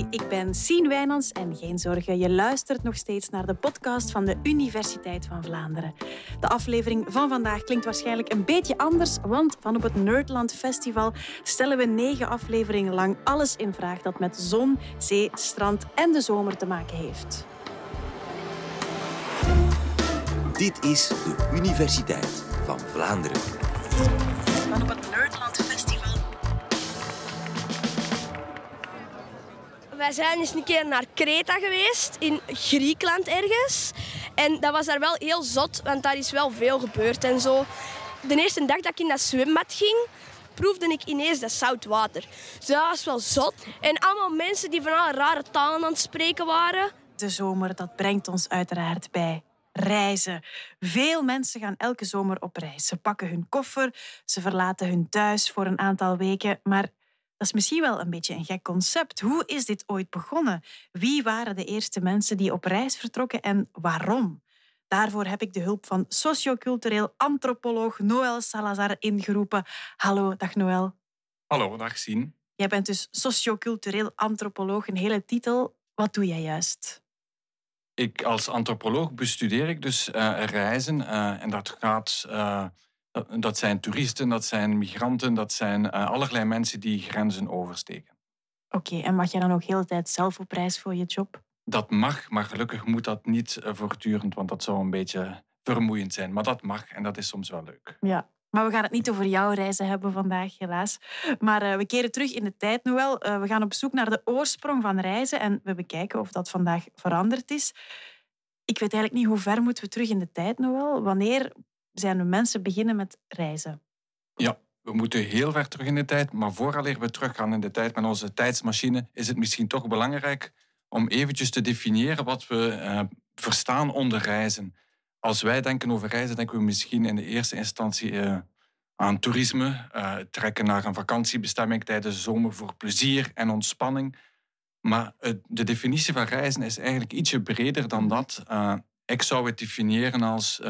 Hey, ik ben Sien Wijnands en geen zorgen, je luistert nog steeds naar de podcast van de Universiteit van Vlaanderen. De aflevering van vandaag klinkt waarschijnlijk een beetje anders, want van op het Nerdland Festival stellen we negen afleveringen lang alles in vraag dat met zon, zee, strand en de zomer te maken heeft. Dit is de Universiteit van Vlaanderen. Van op het Nerdland Wij zijn eens een keer naar Kreta geweest, in Griekenland ergens. En dat was daar wel heel zot, want daar is wel veel gebeurd en zo. De eerste dag dat ik in dat zwembad ging, proefde ik ineens dat zout water. Dus dat was wel zot. En allemaal mensen die van alle rare talen aan het spreken waren. De zomer, dat brengt ons uiteraard bij reizen. Veel mensen gaan elke zomer op reis. Ze pakken hun koffer, ze verlaten hun thuis voor een aantal weken, maar dat is misschien wel een beetje een gek concept. Hoe is dit ooit begonnen? Wie waren de eerste mensen die op reis vertrokken en waarom? Daarvoor heb ik de hulp van sociocultureel antropoloog Noël Salazar ingeroepen. Hallo, dag Noël. Hallo, dag Sien. Jij bent dus sociocultureel antropoloog, een hele titel. Wat doe jij juist? Ik als antropoloog bestudeer ik dus eh, reizen eh, en dat gaat... eh, dat, dat zijn toeristen, dat zijn migranten, dat zijn eh, allerlei mensen die grenzen oversteken. Oké, en mag jij dan ook heel de tijd zelf op reis voor je job? Dat mag, maar gelukkig moet dat niet eh, voortdurend, want dat zou een beetje vermoeiend zijn. Maar dat mag en dat is soms wel leuk. Ja. Maar we gaan het niet over jouw reizen hebben vandaag, helaas. Maar eh, we keren terug in de tijd, Noël. Eh, we gaan op zoek naar de oorsprong van reizen en we bekijken of dat vandaag veranderd is. Ik weet eigenlijk niet hoe ver moeten we terug in de tijd, Noël. Wanneer zijn we mensen beginnen met reizen? Ja, we moeten heel ver terug in de tijd, maar vooraleer we teruggaan in de tijd met onze tijdsmachine, is het misschien toch belangrijk om eventjes te definiëren wat we eh, verstaan onder reizen. Als wij denken over reizen, denken we misschien in de eerste instantie eh, aan toerisme, eh, trekken naar een vakantiebestemming tijdens de zomer voor plezier en ontspanning. Maar de definitie van reizen is eigenlijk ietsje breder dan dat. Ik zou het definiëren als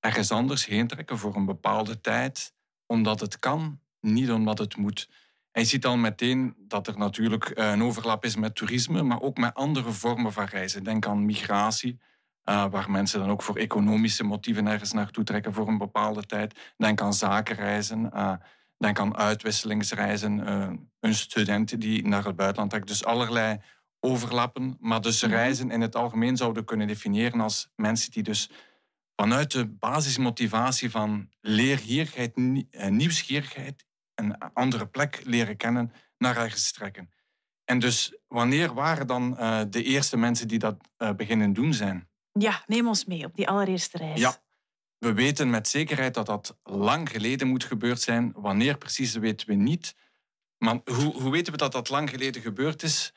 ergens anders heen trekken voor een bepaalde tijd, omdat het kan, niet omdat het moet. En je ziet al meteen dat er natuurlijk eh, een overlap is met toerisme, maar ook met andere vormen van reizen. Denk aan migratie, eh, waar mensen dan ook voor economische motieven ergens naartoe trekken voor een bepaalde tijd. Denk aan zakenreizen, eh, denk aan uitwisselingsreizen, een student die naar het buitenland trekt. Dus allerlei overlappen, maar dus Mhm. reizen in het algemeen zouden kunnen definiëren als mensen die dus vanuit de basismotivatie van leergierigheid, eh, nieuwsgierigheid, een andere plek leren kennen, naar ergens trekken. En dus wanneer waren dan eh, de eerste mensen die dat eh, beginnen doen zijn? Ja, neem ons mee op die allereerste reis. Ja, we weten met zekerheid dat dat lang geleden moet gebeurd zijn. Wanneer precies, weten we niet. Maar hoe, hoe weten we dat dat lang geleden gebeurd is?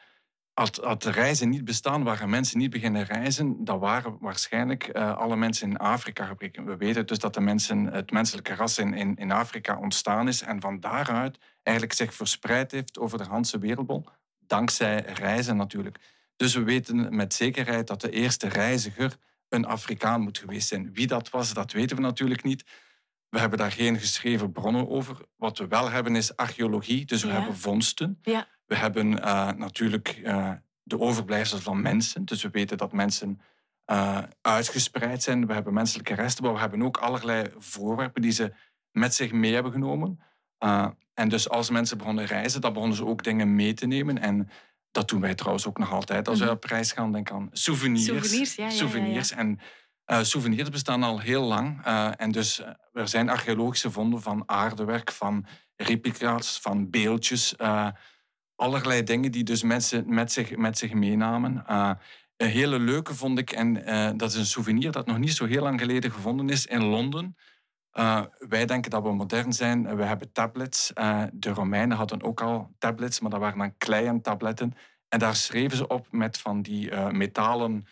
Had, had de reizen niet bestaan, waren mensen niet beginnen reizen, dan waren waarschijnlijk eh, alle mensen in Afrika gebreken. We weten dus dat de mensen, het menselijke ras in, in, in Afrika ontstaan is en van daaruit eigenlijk zich verspreid heeft over de hele wereldbol, dankzij reizen natuurlijk. Dus we weten met zekerheid dat de eerste reiziger een Afrikaan moet geweest zijn. Wie dat was, dat weten we natuurlijk niet. We hebben daar geen geschreven bronnen over. Wat we wel hebben is archeologie, dus we Ja. hebben vondsten. Ja. We hebben eh, natuurlijk eh, de overblijfsels van mensen. Dus we weten dat mensen eh, uitgespreid zijn. We hebben menselijke resten, maar we hebben ook allerlei voorwerpen die ze met zich mee hebben genomen. En dus als mensen begonnen reizen, dan begonnen ze ook dingen mee te nemen. En dat doen wij trouwens ook nog altijd als Mhm. we op reis gaan. Denk aan souvenirs. Souvenirs, ja, ja, ja, ja. Souvenirs. En souvenirs bestaan al heel lang. en dus er zijn archeologische vonden van aardewerk, van replica's, van beeldjes. Allerlei dingen die dus mensen met zich, met zich meenamen. Eh, een hele leuke vond ik, en eh, dat is een souvenir dat nog niet zo heel lang geleden gevonden is in Londen. Eh, wij denken dat we modern zijn. We hebben tablets. De Romeinen hadden ook al tablets, maar dat waren dan kleine tabletten. En daar schreven ze op met van die metalen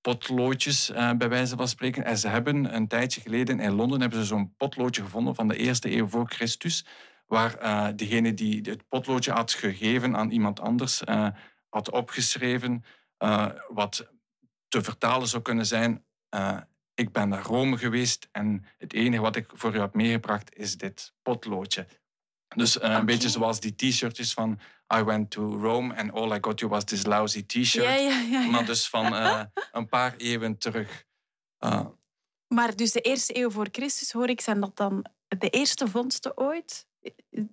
potloodjes, bij wijze van spreken. En ze hebben een tijdje geleden in Londen hebben ze zo'n potloodje gevonden van de eerste eeuw voor Christus, waar eh, degene die het potloodje had gegeven aan iemand anders, eh, had opgeschreven eh, wat te vertalen zou kunnen zijn. ik ben naar Rome geweest en het enige wat ik voor u heb meegebracht is dit potloodje. Dus een beetje zoals die t-shirtjes van I went to Rome and all I got you was this lousy t-shirt. Ja, ja, ja, ja. Maar dus van een paar eeuwen terug. Maar dus de eerste eeuw voor Christus, hoor ik, zijn dat dan de eerste vondsten ooit?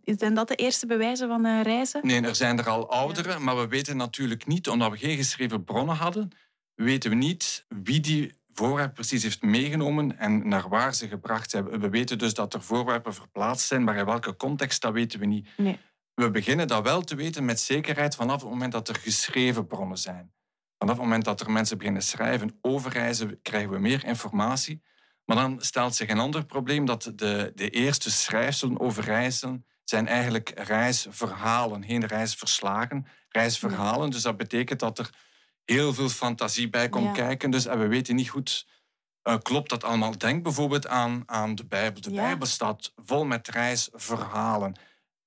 Zijn dat de eerste bewijzen van uh, reizen? Nee, er zijn er al oudere, ja. maar we weten natuurlijk niet, omdat we geen geschreven bronnen hadden, weten we niet wie die voorwerp precies heeft meegenomen en naar waar ze gebracht zijn. We weten dus dat er voorwerpen verplaatst zijn, maar in welke context, dat weten we niet. Nee. We beginnen dat wel te weten met zekerheid vanaf het moment dat er geschreven bronnen zijn. Vanaf het moment dat er mensen beginnen schrijven over reizen, krijgen we meer informatie. Maar dan stelt zich een ander probleem dat de, de eerste schrijfselen over reizen zijn eigenlijk reisverhalen, geen reisverslagen, reisverhalen. Dus dat betekent dat er heel veel fantasie bij komt Ja. kijken. Dus, en we weten niet goed, eh, klopt dat allemaal? Denk bijvoorbeeld aan, aan de Bijbel. De Ja. Bijbel staat vol met reisverhalen,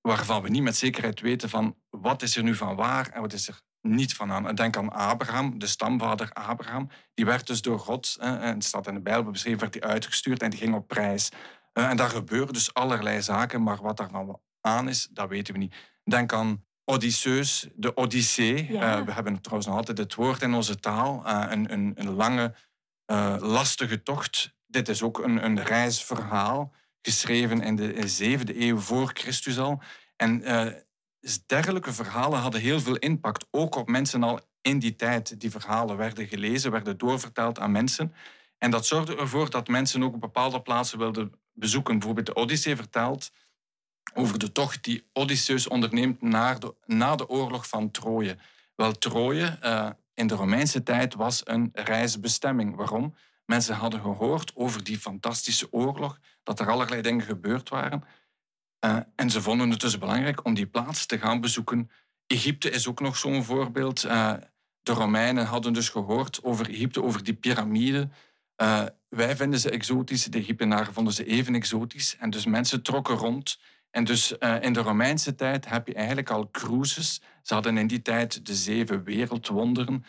waarvan we niet met zekerheid weten van wat is er nu van waar en wat is er niet van aan. En Denk aan Abraham, de stamvader Abraham. Die werd dus door God, en het staat in de Bijbel beschreven, werd hij uitgestuurd en die ging op reis. Eh, en daar gebeuren dus allerlei zaken, maar wat daarvan aan is, dat weten we niet. Denk aan Odysseus, de Odyssee. Ja. Eh, we hebben trouwens nog altijd het woord in onze taal. Eh, een, een, een lange, lastige tocht. Dit is ook een, een reisverhaal, geschreven in de zevende eeuw voor Christus al. En dergelijke verhalen hadden heel veel impact, ook op mensen al in die tijd. Die verhalen werden gelezen, werden doorverteld aan mensen. En dat zorgde ervoor dat mensen ook bepaalde plaatsen wilden bezoeken. Bijvoorbeeld de Odyssee vertelt over de tocht die Odysseus onderneemt de, na de oorlog van Troje. Wel, Troje eh, in de Romeinse tijd was een reisbestemming. Waarom? Mensen hadden gehoord over die fantastische oorlog, dat er allerlei dingen gebeurd waren. Eh, en ze vonden het dus belangrijk om die plaats te gaan bezoeken. Egypte is ook nog zo'n voorbeeld. Eh, de Romeinen hadden dus gehoord over Egypte, over die piramiden. Eh, wij vinden ze exotisch, de Egyptenaren vonden ze even exotisch. En dus mensen trokken rond. En dus in de Romeinse tijd heb je eigenlijk al cruises. Ze hadden in die tijd de zeven wereldwonderen.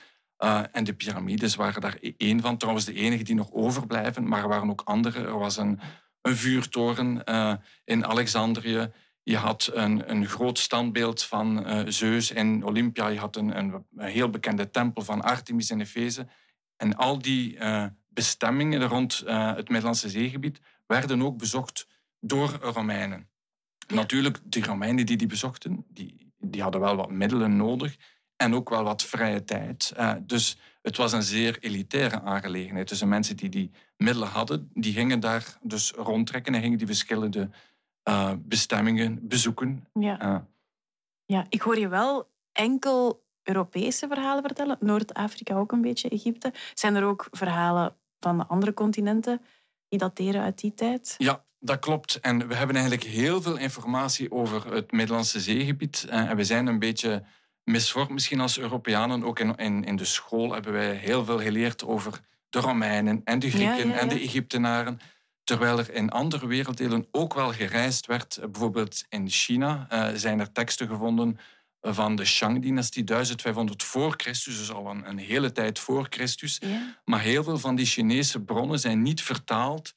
En de piramides waren daar e- één van. Trouwens, de enige die nog overblijven. Maar er waren ook andere. Er was een, een vuurtoren eh, in Alexandrië. Je had een, een groot standbeeld van eh, Zeus in Olympia. Je had een, een, een heel bekende tempel van Artemis in Efeze. En al die eh, bestemmingen rond het Middellandse zeegebied werden ook bezocht door Romeinen. Ja. Natuurlijk, die Romeinen die die bezochten, die, die hadden wel wat middelen nodig en ook wel wat vrije tijd. Dus het was een zeer elitaire aangelegenheid. Dus de mensen die die middelen hadden, die gingen daar dus rondtrekken en gingen die verschillende eh, bestemmingen bezoeken. Ja. Eh, ja, ik hoor je wel enkel Europese verhalen vertellen. Noord-Afrika ook een beetje, Egypte. Zijn er ook verhalen van de andere continenten die dateren uit die tijd? Ja, dat klopt. En we hebben eigenlijk heel veel informatie over het Middellandse zeegebied. Eh, En we zijn een beetje misvormd misschien als Europeanen. Ook in, in, in de school hebben wij heel veel geleerd over de Romeinen en de Grieken Ja, ja, en de. Egyptenaren. Terwijl er in andere werelddelen ook wel gereisd werd. Eh, Bijvoorbeeld in China eh, zijn er teksten gevonden van de Shang-dynastie, 1500 voor Christus, dus al een, een hele tijd voor Christus. Ja. Maar heel veel van die Chinese bronnen zijn niet vertaald.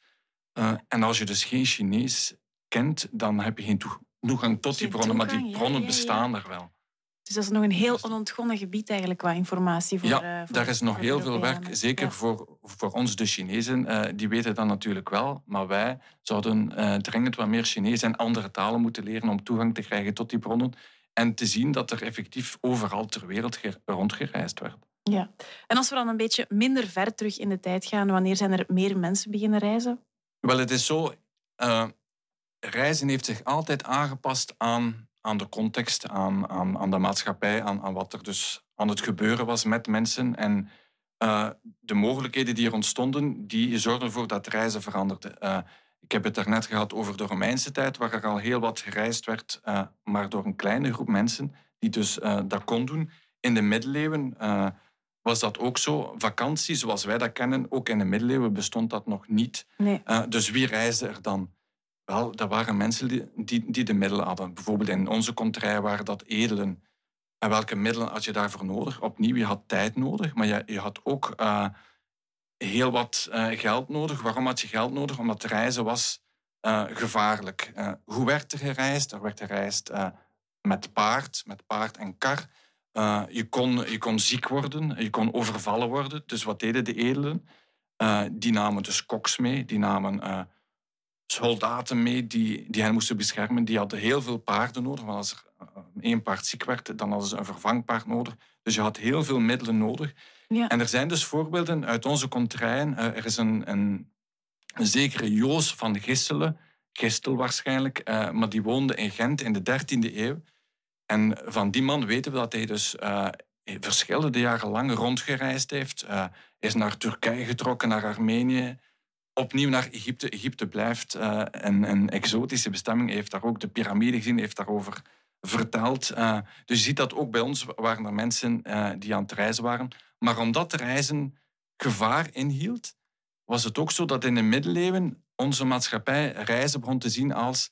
Eh, en als je dus geen Chinees kent, dan heb je geen toe- toegang tot die bronnen. Maar die bronnen bestaan er wel. Dus dat is nog een heel onontgonnen gebied eigenlijk qua informatie voor ja, eh, voor- daar is nog heel veel werk. Zeker Ja. voor, voor ons, de Chinezen. eh, die weten dat natuurlijk wel. Maar wij zouden eh, dringend wat meer Chinees en andere talen moeten leren om toegang te krijgen tot die bronnen. En te zien dat er effectief overal ter wereld ge- rondgereisd werd. Ja. En als we dan een beetje minder ver terug in de tijd gaan, wanneer zijn er meer mensen beginnen reizen? Wel, het is zo. eh, reizen heeft zich altijd aangepast aan, aan de context, aan, aan, aan de maatschappij, aan, aan wat er dus aan het gebeuren was met mensen. En eh, de mogelijkheden die er ontstonden, die zorgden ervoor dat reizen veranderde. Eh, ik heb het daarnet gehad over de Romeinse tijd, waar er al heel wat gereisd werd, eh, maar door een kleine groep mensen die dus dat kon doen. In de middeleeuwen was dat ook zo. Vakantie, zoals wij dat kennen, ook in de middeleeuwen bestond dat nog niet. Nee. Dus wie reisde er dan? Wel, dat waren mensen die, die, de middelen hadden. Bijvoorbeeld in onze contrij waren dat edelen. En welke middelen had je daarvoor nodig? Opnieuw, je had tijd nodig, maar je, je had ook uh, heel wat uh, geld nodig. Waarom had je geld nodig? Omdat reizen was eh, gevaarlijk. Hoe werd er gereisd? Er werd gereisd met paard, met paard en kar. je, kon, je kon ziek worden, je kon overvallen worden. Dus wat deden de edelen? die namen dus koks mee, die namen soldaten mee die, die hen moesten beschermen. Die hadden heel veel paarden nodig, want als er één paard ziek werd, dan hadden ze een vervangpaard nodig. Dus je had heel veel middelen nodig. Ja. En er zijn dus voorbeelden uit onze contraien. er is een, een een zekere Joos van Gisselen, Gistel waarschijnlijk, uh, maar die woonde in Gent in de 13e eeuw. En van die man weten we dat hij dus uh, verschillende jaren lang rondgereisd heeft. Uh, is naar Turkije getrokken, naar Armenië, opnieuw naar Egypte. Egypte blijft een, een, exotische bestemming. Hij heeft daar ook de piramide gezien, heeft daarover verteld. dus je ziet dat ook bij ons waren er mensen die aan het reizen waren. Maar omdat reizen gevaar inhield, was het ook zo dat in de middeleeuwen onze maatschappij reizen begon te zien als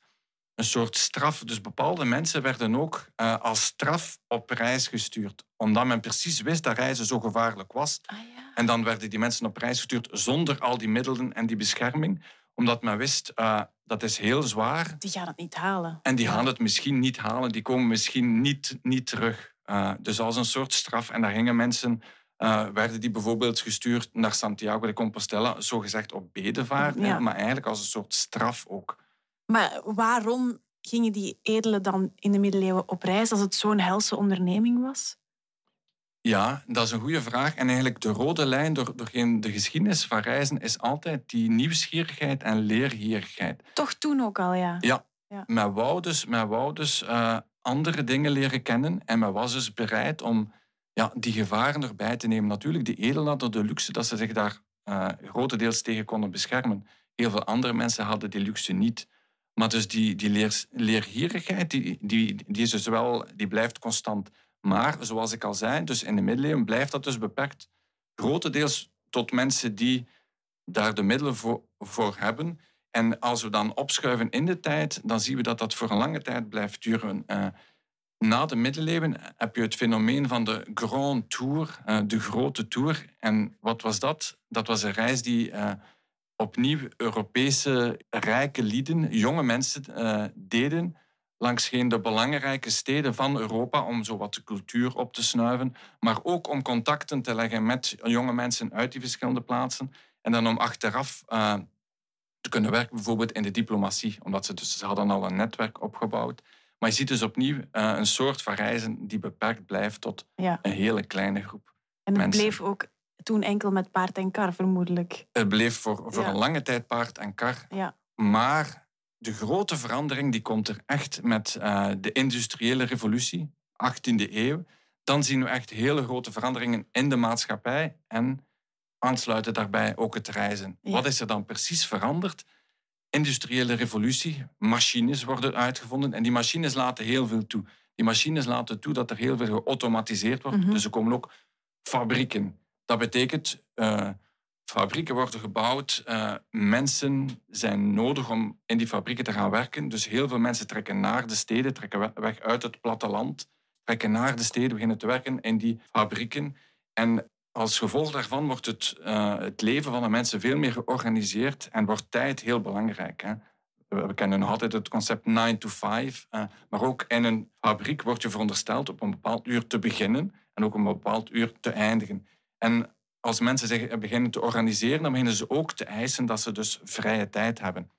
een soort straf. Dus bepaalde mensen werden ook uh, als straf op reis gestuurd. Omdat men precies wist dat reizen zo gevaarlijk was. Ah, ja. En dan werden die mensen op reis gestuurd zonder al die middelen en die bescherming. Omdat men wist, uh, dat is heel zwaar. Die gaan het niet halen. En die gaan het misschien niet halen. Die komen misschien niet, niet terug. Uh, dus als een soort straf. En daar gingen mensen uh, werden die bijvoorbeeld gestuurd naar Santiago de Compostela, zogezegd op bedevaart, maar eigenlijk als een soort straf ook. Maar waarom gingen die edelen dan in de middeleeuwen op reis als het zo'n helse onderneming was? Ja, dat is een goede vraag. En eigenlijk de rode lijn door, doorheen de geschiedenis van reizen is altijd die nieuwsgierigheid en leergierigheid. Toch toen ook al, ja. Ja, ja. men wou dus, men wou dus uh, andere dingen leren kennen en men was dus bereid om ja, die gevaren erbij te nemen. Natuurlijk, die edelen hadden de luxe dat ze zich daar uh, grotendeels tegen konden beschermen. Heel veel andere mensen hadden die luxe niet. Maar dus die, die leer, leergierigheid, die, die, die, is dus wel, die blijft constant. Maar, zoals ik al zei, dus in de middeleeuwen blijft dat dus beperkt. Grotendeels tot mensen die daar de middelen voor, hebben. En als we dan opschuiven in de tijd, dan zien we dat dat voor een lange tijd blijft duren. Uh, na de middeleeuwen heb je het fenomeen van de Grand Tour, eh, de grote tour. En wat was dat? Dat was een reis die uh, opnieuw Europese rijke lieden, jonge mensen, uh, deden langs geen de belangrijke steden van Europa om zo wat de cultuur op te snuiven, maar ook om contacten te leggen met jonge mensen uit die verschillende plaatsen en dan om achteraf te kunnen werken, bijvoorbeeld in de diplomatie, omdat ze dus ze hadden al een netwerk opgebouwd. Maar je ziet dus opnieuw uh, een soort van reizen die beperkt blijft tot een hele kleine groep. En het bleef ook toen enkel met paard en kar, vermoedelijk. Het bleef voor, voor een lange tijd paard en kar. Ja. Maar de grote verandering die komt er echt met uh, de industriële revolutie, 18e eeuw. Dan zien we echt hele grote veranderingen in de maatschappij en aansluiten daarbij ook het reizen. Wat is er dan precies veranderd? industriële revolutie. Machines worden uitgevonden en die machines laten heel veel toe. Die machines laten toe dat er heel veel geautomatiseerd wordt. Mhm. Dus er komen ook fabrieken. Dat betekent, uh, fabrieken worden gebouwd. Uh, mensen zijn nodig om in die fabrieken te gaan werken. Dus heel veel mensen trekken naar de steden, trekken weg uit het platteland, trekken naar de steden, beginnen te werken in die fabrieken. En als gevolg daarvan wordt het, uh, het leven van de mensen veel meer georganiseerd en wordt tijd heel belangrijk. Hè. We kennen altijd het concept 9 to 5, uh, maar ook in een fabriek wordt je verondersteld op een bepaald uur te beginnen en ook op een bepaald uur te eindigen. En als mensen zich beginnen te organiseren, dan beginnen ze ook te eisen dat ze dus vrije tijd hebben.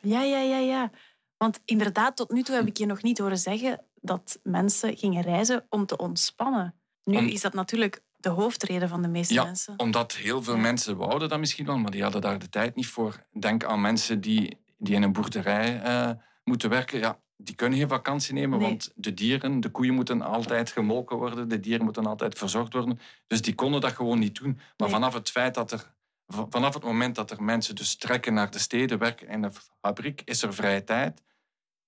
Ja, ja, ja, ja. Want inderdaad, tot nu toe heb ik je nog niet horen zeggen dat mensen gingen reizen om te ontspannen. Nu is dat natuurlijk de hoofdreden van de meeste ja, mensen. Omdat heel veel mensen wouden dat misschien wel, maar die hadden daar de tijd niet voor. Denk aan mensen die, die in een boerderij uh, moeten werken. Ja, die kunnen geen vakantie nemen, want de dieren, de koeien moeten altijd gemolken worden, de dieren moeten altijd verzorgd worden. Dus die konden dat gewoon niet doen. Maar vanaf het feit dat er vanaf het moment dat er mensen dus trekken naar de steden, werken in de fabriek, is er vrije tijd.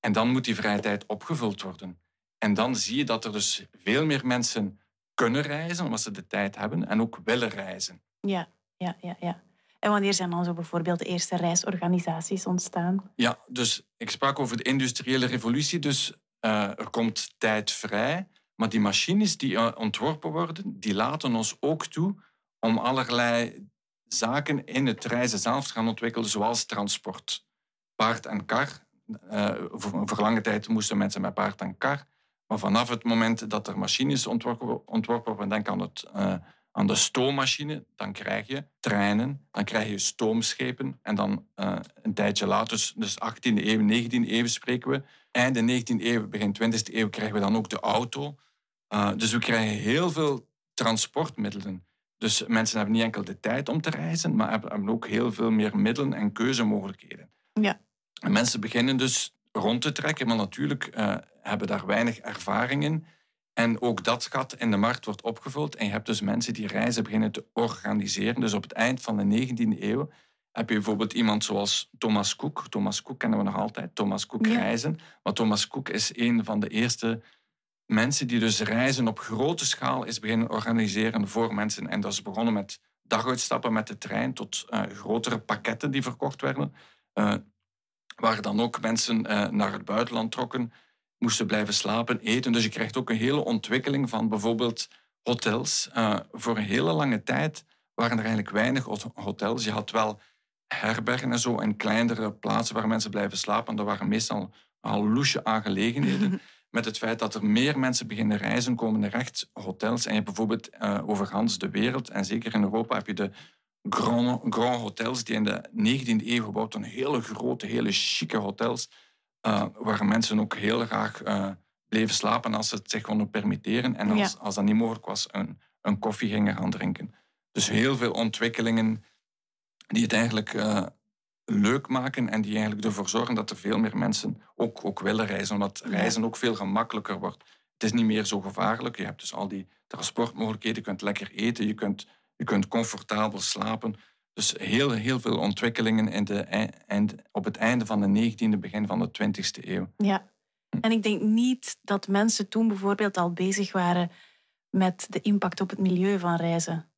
En dan moet die vrije tijd opgevuld worden. En dan zie je dat er dus veel meer mensen kunnen reizen, omdat ze de tijd hebben, en ook willen reizen. Ja, ja, ja, ja. En wanneer zijn dan zo bijvoorbeeld de eerste reisorganisaties ontstaan? Ja, dus ik sprak over de industriële revolutie. Dus uh, er komt tijd vrij. Maar die machines die uh, ontworpen worden, die laten ons ook toe om allerlei zaken in het reizen zelf te gaan ontwikkelen, zoals transport. paard en kar. Uh, voor, lange tijd moesten mensen met paard en kar. Maar vanaf het moment dat er machines ontworpen, worden, denk aan, het, aan de stoommachine, dan krijg je treinen, dan krijg je stoomschepen. En dan uh, een tijdje later, dus, dus 18e eeuw, 19e eeuw spreken we. Einde 19e eeuw, begin 20e eeuw krijgen we dan ook de auto. dus we krijgen heel veel transportmiddelen. Dus mensen hebben niet enkel de tijd om te reizen, maar hebben ook heel veel meer middelen en keuzemogelijkheden. Ja. En mensen beginnen dus rond te trekken, maar natuurlijk uh, hebben daar weinig ervaring in. En ook dat gat in de markt wordt opgevuld. En je hebt dus mensen die reizen beginnen te organiseren. Dus op het eind van de 19e eeuw heb je bijvoorbeeld iemand zoals Thomas Cook. Thomas Cook kennen we nog altijd, Thomas Cook reizen. Maar Thomas Cook is een van de eerste mensen die dus reizen op grote schaal is beginnen organiseren voor mensen. En dat is begonnen met daguitstappen met de trein tot uh, grotere pakketten die verkocht werden. Uh, waar dan ook mensen uh, naar het buitenland trokken, moesten blijven slapen, eten. Dus je krijgt ook een hele ontwikkeling van bijvoorbeeld hotels. voor een hele lange tijd waren er eigenlijk weinig hotels. Je had wel herbergen en zo en kleinere plaatsen waar mensen blijven slapen. Dat waren meestal al loesje aangelegenheden. met het feit dat er meer mensen beginnen reizen, komen er echt hotels. En je hebt bijvoorbeeld uh, over de wereld, en zeker in Europa, heb je de grand, grand hotels die in de 19e eeuw gebouwd zijn. Hele grote, hele chique hotels, uh, waar mensen ook heel graag uh, bleven slapen als ze het zich konden permitteren. En als, als dat niet mogelijk was, een, een koffie gingen gaan drinken. Dus heel veel ontwikkelingen die het eigenlijk leuk maken en die eigenlijk ervoor zorgen dat er veel meer mensen ook, ook willen reizen, omdat reizen ook veel gemakkelijker wordt. Het is niet meer zo gevaarlijk. Je hebt dus al die transportmogelijkheden, je kunt lekker eten, je kunt, je kunt comfortabel slapen. Dus heel, heel veel ontwikkelingen in de, en op het einde van de 19e, begin van de 20e eeuw. Ja, hm. en ik denk niet dat mensen toen bijvoorbeeld al bezig waren met de impact op het milieu van reizen.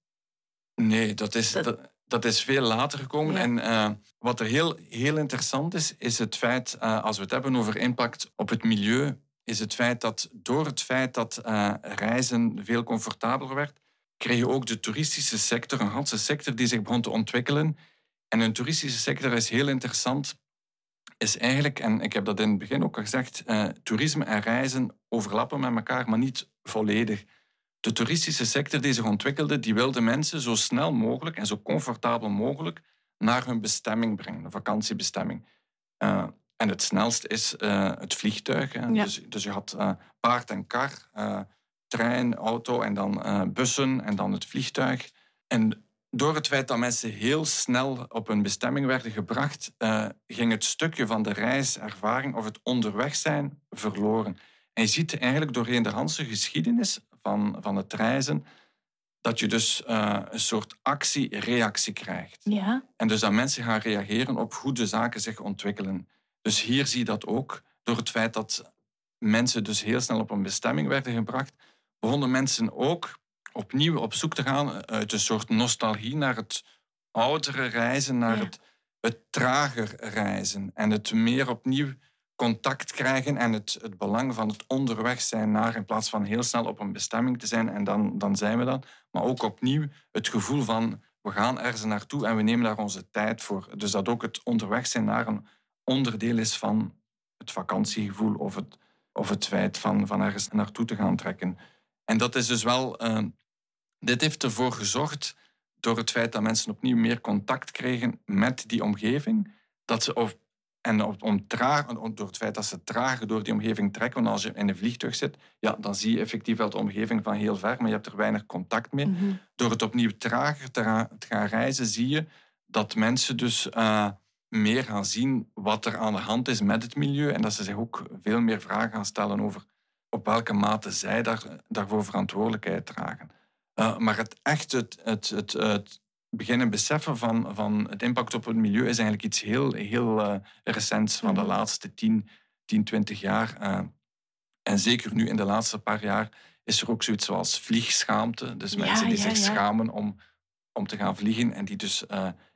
Nee, dat is, dat is veel later gekomen. En uh, wat er heel, heel interessant is, is het feit, uh, als we het hebben over impact op het milieu, is het feit dat door het feit dat uh, reizen veel comfortabeler werd, kreeg je ook de toeristische sector, een hele sector die zich begon te ontwikkelen. En een toeristische sector is heel interessant, is eigenlijk, en ik heb dat in het begin ook al gezegd, toerisme en reizen overlappen met elkaar, maar niet volledig. De toeristische sector die zich ontwikkelde, die wilde mensen zo snel mogelijk en zo comfortabel mogelijk naar hun bestemming brengen, een vakantiebestemming. Uh, en het snelst is uh, het vliegtuig. Dus, dus, je had uh, paard en kar, trein, auto en dan bussen en dan het vliegtuig. En door het feit dat mensen heel snel op hun bestemming werden gebracht, ging het stukje van de reiservaring of het onderweg zijn verloren. En je ziet eigenlijk doorheen de Hanse geschiedenis van, van het reizen, dat je dus uh, een soort actie-reactie krijgt. Ja. En dus dat mensen gaan reageren op hoe de zaken zich ontwikkelen. Dus hier zie je dat ook. Door het feit dat mensen dus heel snel op een bestemming werden gebracht, begonnen mensen ook opnieuw op zoek te gaan uit een soort nostalgie naar het oudere reizen, naar het, het trager reizen. En het meer opnieuw contact krijgen en het, het belang van het onderweg zijn naar, in plaats van heel snel op een bestemming te zijn en dan, dan zijn we dan. Maar ook opnieuw het gevoel van we gaan ergens naartoe en we nemen daar onze tijd voor. Dus dat ook het onderweg zijn naar een onderdeel is van het vakantiegevoel of het, of het feit van, van ergens naartoe te gaan trekken. En dat is dus wel. Uh, dit heeft ervoor gezorgd, door het feit dat mensen opnieuw meer contact kregen met die omgeving, dat ze op en om traag, door het feit dat ze trager door die omgeving trekken, want als je in een vliegtuig zit, ja, dan zie je effectief wel de omgeving van heel ver, maar je hebt er weinig contact mee. Mhm. Door het opnieuw trager te, gaan reizen, zie je dat mensen dus uh, meer gaan zien wat er aan de hand is met het milieu en dat ze zich ook veel meer vragen gaan stellen over op welke mate zij daar, daarvoor verantwoordelijkheid dragen. Uh, maar het echt het, het, het, het beginnen beseffen van, van het impact op het milieu is eigenlijk iets heel, heel uh, recents van de mhm. laatste 10, 10 20 jaar. Uh, en zeker nu in de laatste paar jaar is er ook zoiets zoals vliegschaamte. Dus mensen die zich schamen om, om te gaan vliegen en die dus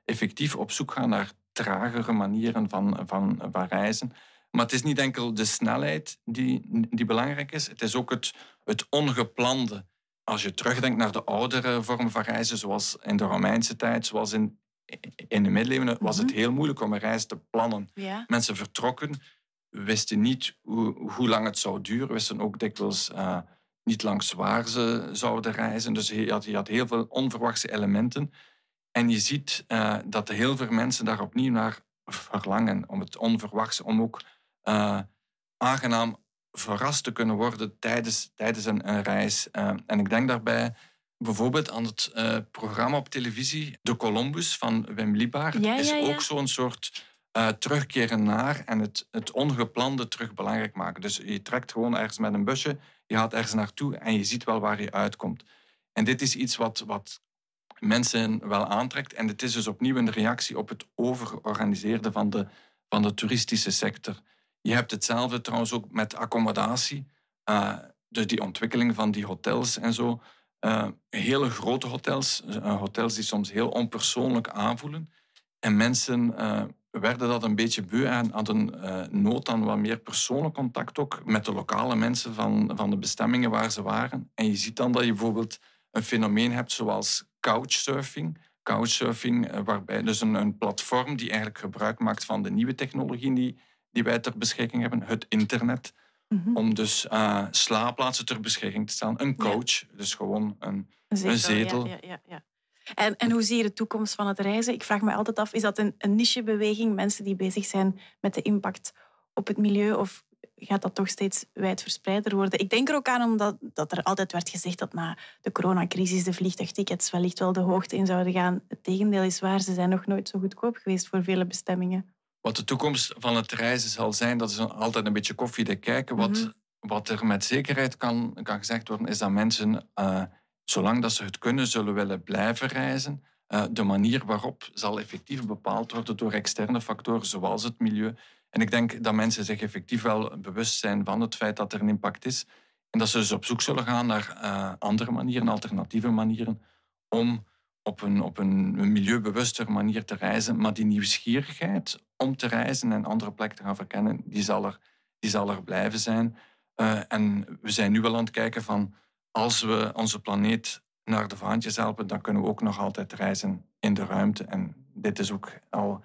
effectief op zoek gaan naar tragere manieren van, van, van reizen. Maar het is niet enkel de snelheid die, die belangrijk is, het is ook het, het ongeplande als je terugdenkt naar de oudere vormen van reizen, zoals in de Romeinse tijd, zoals in, in de middeleeuwen was het Mhm. heel moeilijk om een reis te plannen. Ja. Mensen vertrokken, wisten niet hoe, hoe lang het zou duren, wisten ook dikwijls eh, niet langs waar ze zouden reizen. Dus je had, je had heel veel onverwachte elementen. En je ziet eh, dat heel veel mensen daar opnieuw naar verlangen, om het onverwachte, om ook eh, aangenaam verrast te kunnen worden tijdens, tijdens een, een reis. Eh, en ik denk daarbij bijvoorbeeld aan het eh, programma op televisie De Columbus van Wim Liebaert. Ja, is ja, ja. ook zo'n soort terugkeren naar en het, het ongeplande terug belangrijk maken. Dus je trekt gewoon ergens met een busje, je gaat ergens naartoe en je ziet wel waar je uitkomt. En dit is iets wat, wat mensen wel aantrekt. En het is dus opnieuw een reactie op het overgeorganiseerde van de, van de toeristische sector. Je hebt hetzelfde trouwens ook met accommodatie. Eh, dus die ontwikkeling van die hotels en zo. Eh, hele grote hotels, eh, hotels die soms heel onpersoonlijk aanvoelen. En mensen werden dat een beetje beu en hadden nood aan wat meer persoonlijk contact ook met de lokale mensen van, van de bestemmingen waar ze waren. En je ziet dan dat je bijvoorbeeld een fenomeen hebt zoals couchsurfing. Couchsurfing, waarbij dus een, een platform die eigenlijk gebruik maakt van de nieuwe technologieën die, die wij ter beschikking hebben, het internet, Mhm. om dus eh, slaapplaatsen ter beschikking te stellen. Een coach, dus gewoon een, Een zetel. Ja, ja, ja, ja. En, en hoe zie je de toekomst van het reizen? Ik vraag me altijd af, is dat een, een nichebeweging? Mensen die bezig zijn met de impact op het milieu? Of gaat dat toch steeds wijdverspreider worden? Ik denk er ook aan omdat dat er altijd werd gezegd dat na de coronacrisis de vliegtuigtickets wellicht wel de hoogte in zouden gaan. Het tegendeel is waar, ze zijn nog nooit zo goedkoop geweest voor vele bestemmingen. Wat de toekomst van het reizen zal zijn, dat is altijd een beetje koffiedik kijken. Wat, Mhm. wat er met zekerheid kan, kan gezegd worden, is dat mensen, eh, zolang dat ze het kunnen, zullen willen blijven reizen. Eh, de manier waarop zal effectief bepaald worden door externe factoren, zoals het milieu. En ik denk dat mensen zich effectief wel bewust zijn van het feit dat er een impact is. En dat ze dus op zoek zullen gaan naar eh, andere manieren, alternatieve manieren, om op een, op een milieubewuster manier te reizen. Maar die nieuwsgierigheid om te reizen en andere plekken te gaan verkennen, die zal er, die zal er blijven zijn. Eh, en we zijn nu wel aan het kijken van, als we onze planeet naar de vaantjes helpen, dan kunnen we ook nog altijd reizen in de ruimte. En dit is ook al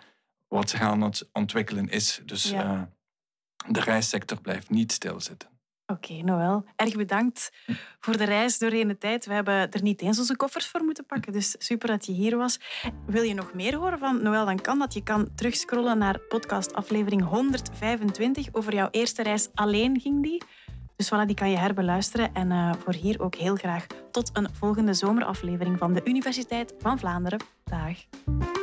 wat zich aan het ontwikkelen is. Dus Ja. eh, de reissector blijft niet stilzitten. Oké, Noël. Erg bedankt voor de reis doorheen de tijd. We hebben er niet eens onze koffers voor moeten pakken, dus super dat je hier was. Wil je nog meer horen van Noël, dan kan dat. Je kan terugscrollen naar podcast aflevering 125. Over jouw eerste reis alleen ging die. Dus voilà, die kan je herbeluisteren. En eh, voor hier ook heel graag tot een volgende zomeraflevering van de Universiteit van Vlaanderen. Dag.